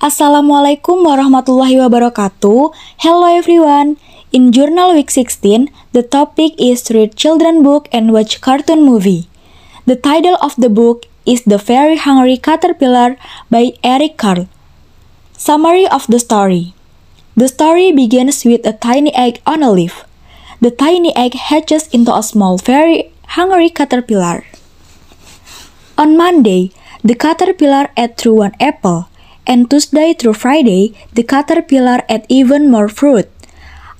Assalamualaikum warahmatullahi wabarakatuh. Hello everyone. In Journal Week 16, the topic is read children book and watch cartoon movie. The title of the book is The Very Hungry Caterpillar by Eric Carle. Summary of the story. The story begins with a tiny egg on a leaf. The tiny egg hatches into a small, very hungry caterpillar. On Monday, the caterpillar ate through one apple and Tuesday through Friday, the caterpillar ate even more fruit.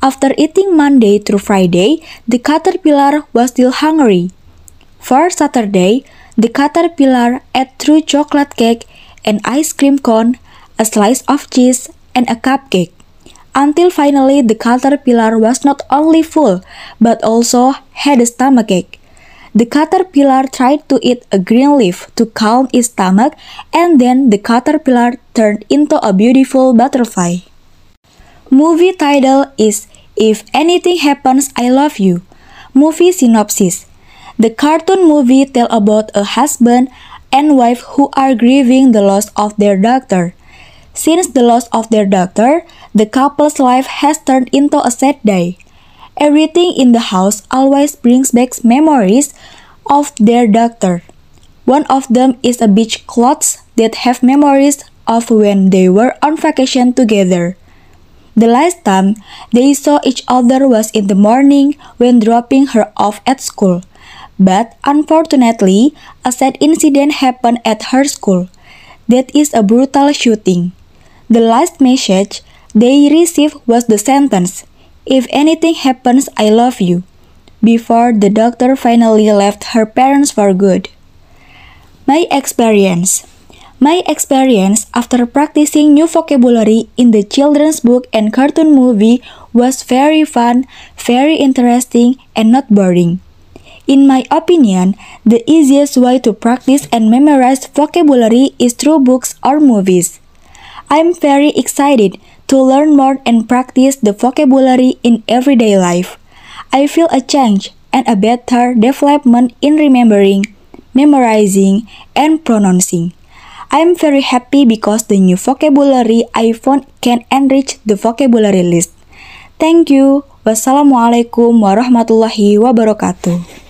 After eating Monday through Friday, the caterpillar was still hungry. For Saturday, the caterpillar ate through chocolate cake, an ice cream cone, a slice of cheese, and a cupcake. Until finally the caterpillar was not only full, but also had a stomachache. The caterpillar tried to eat a green leaf to calm its stomach, and then the caterpillar turned into a beautiful butterfly. Movie title is If Anything Happens, I Love You. Movie synopsis The cartoon movie tells about a husband and wife who are grieving the loss of their daughter. Since the loss of their daughter, the couple's life has turned into a sad day. Everything in the house always brings back memories of their daughter. One of them is a beach clothes that have memories of when they were on vacation together. The last time they saw each other was in the morning when dropping her off at school. But unfortunately, a sad incident happened at her school. That is a brutal shooting. The last message they received was the sentence if anything happens, I love you. Before the doctor finally left her parents for good. My experience. My experience after practicing new vocabulary in the children's book and cartoon movie was very fun, very interesting, and not boring. In my opinion, the easiest way to practice and memorize vocabulary is through books or movies. I'm very excited to learn more and practice the vocabulary in everyday life. I feel a change and a better development in remembering, memorizing, and pronouncing. I'm very happy because the new vocabulary I found can enrich the vocabulary list. Thank you. Wassalamualaikum warahmatullahi wabarakatuh.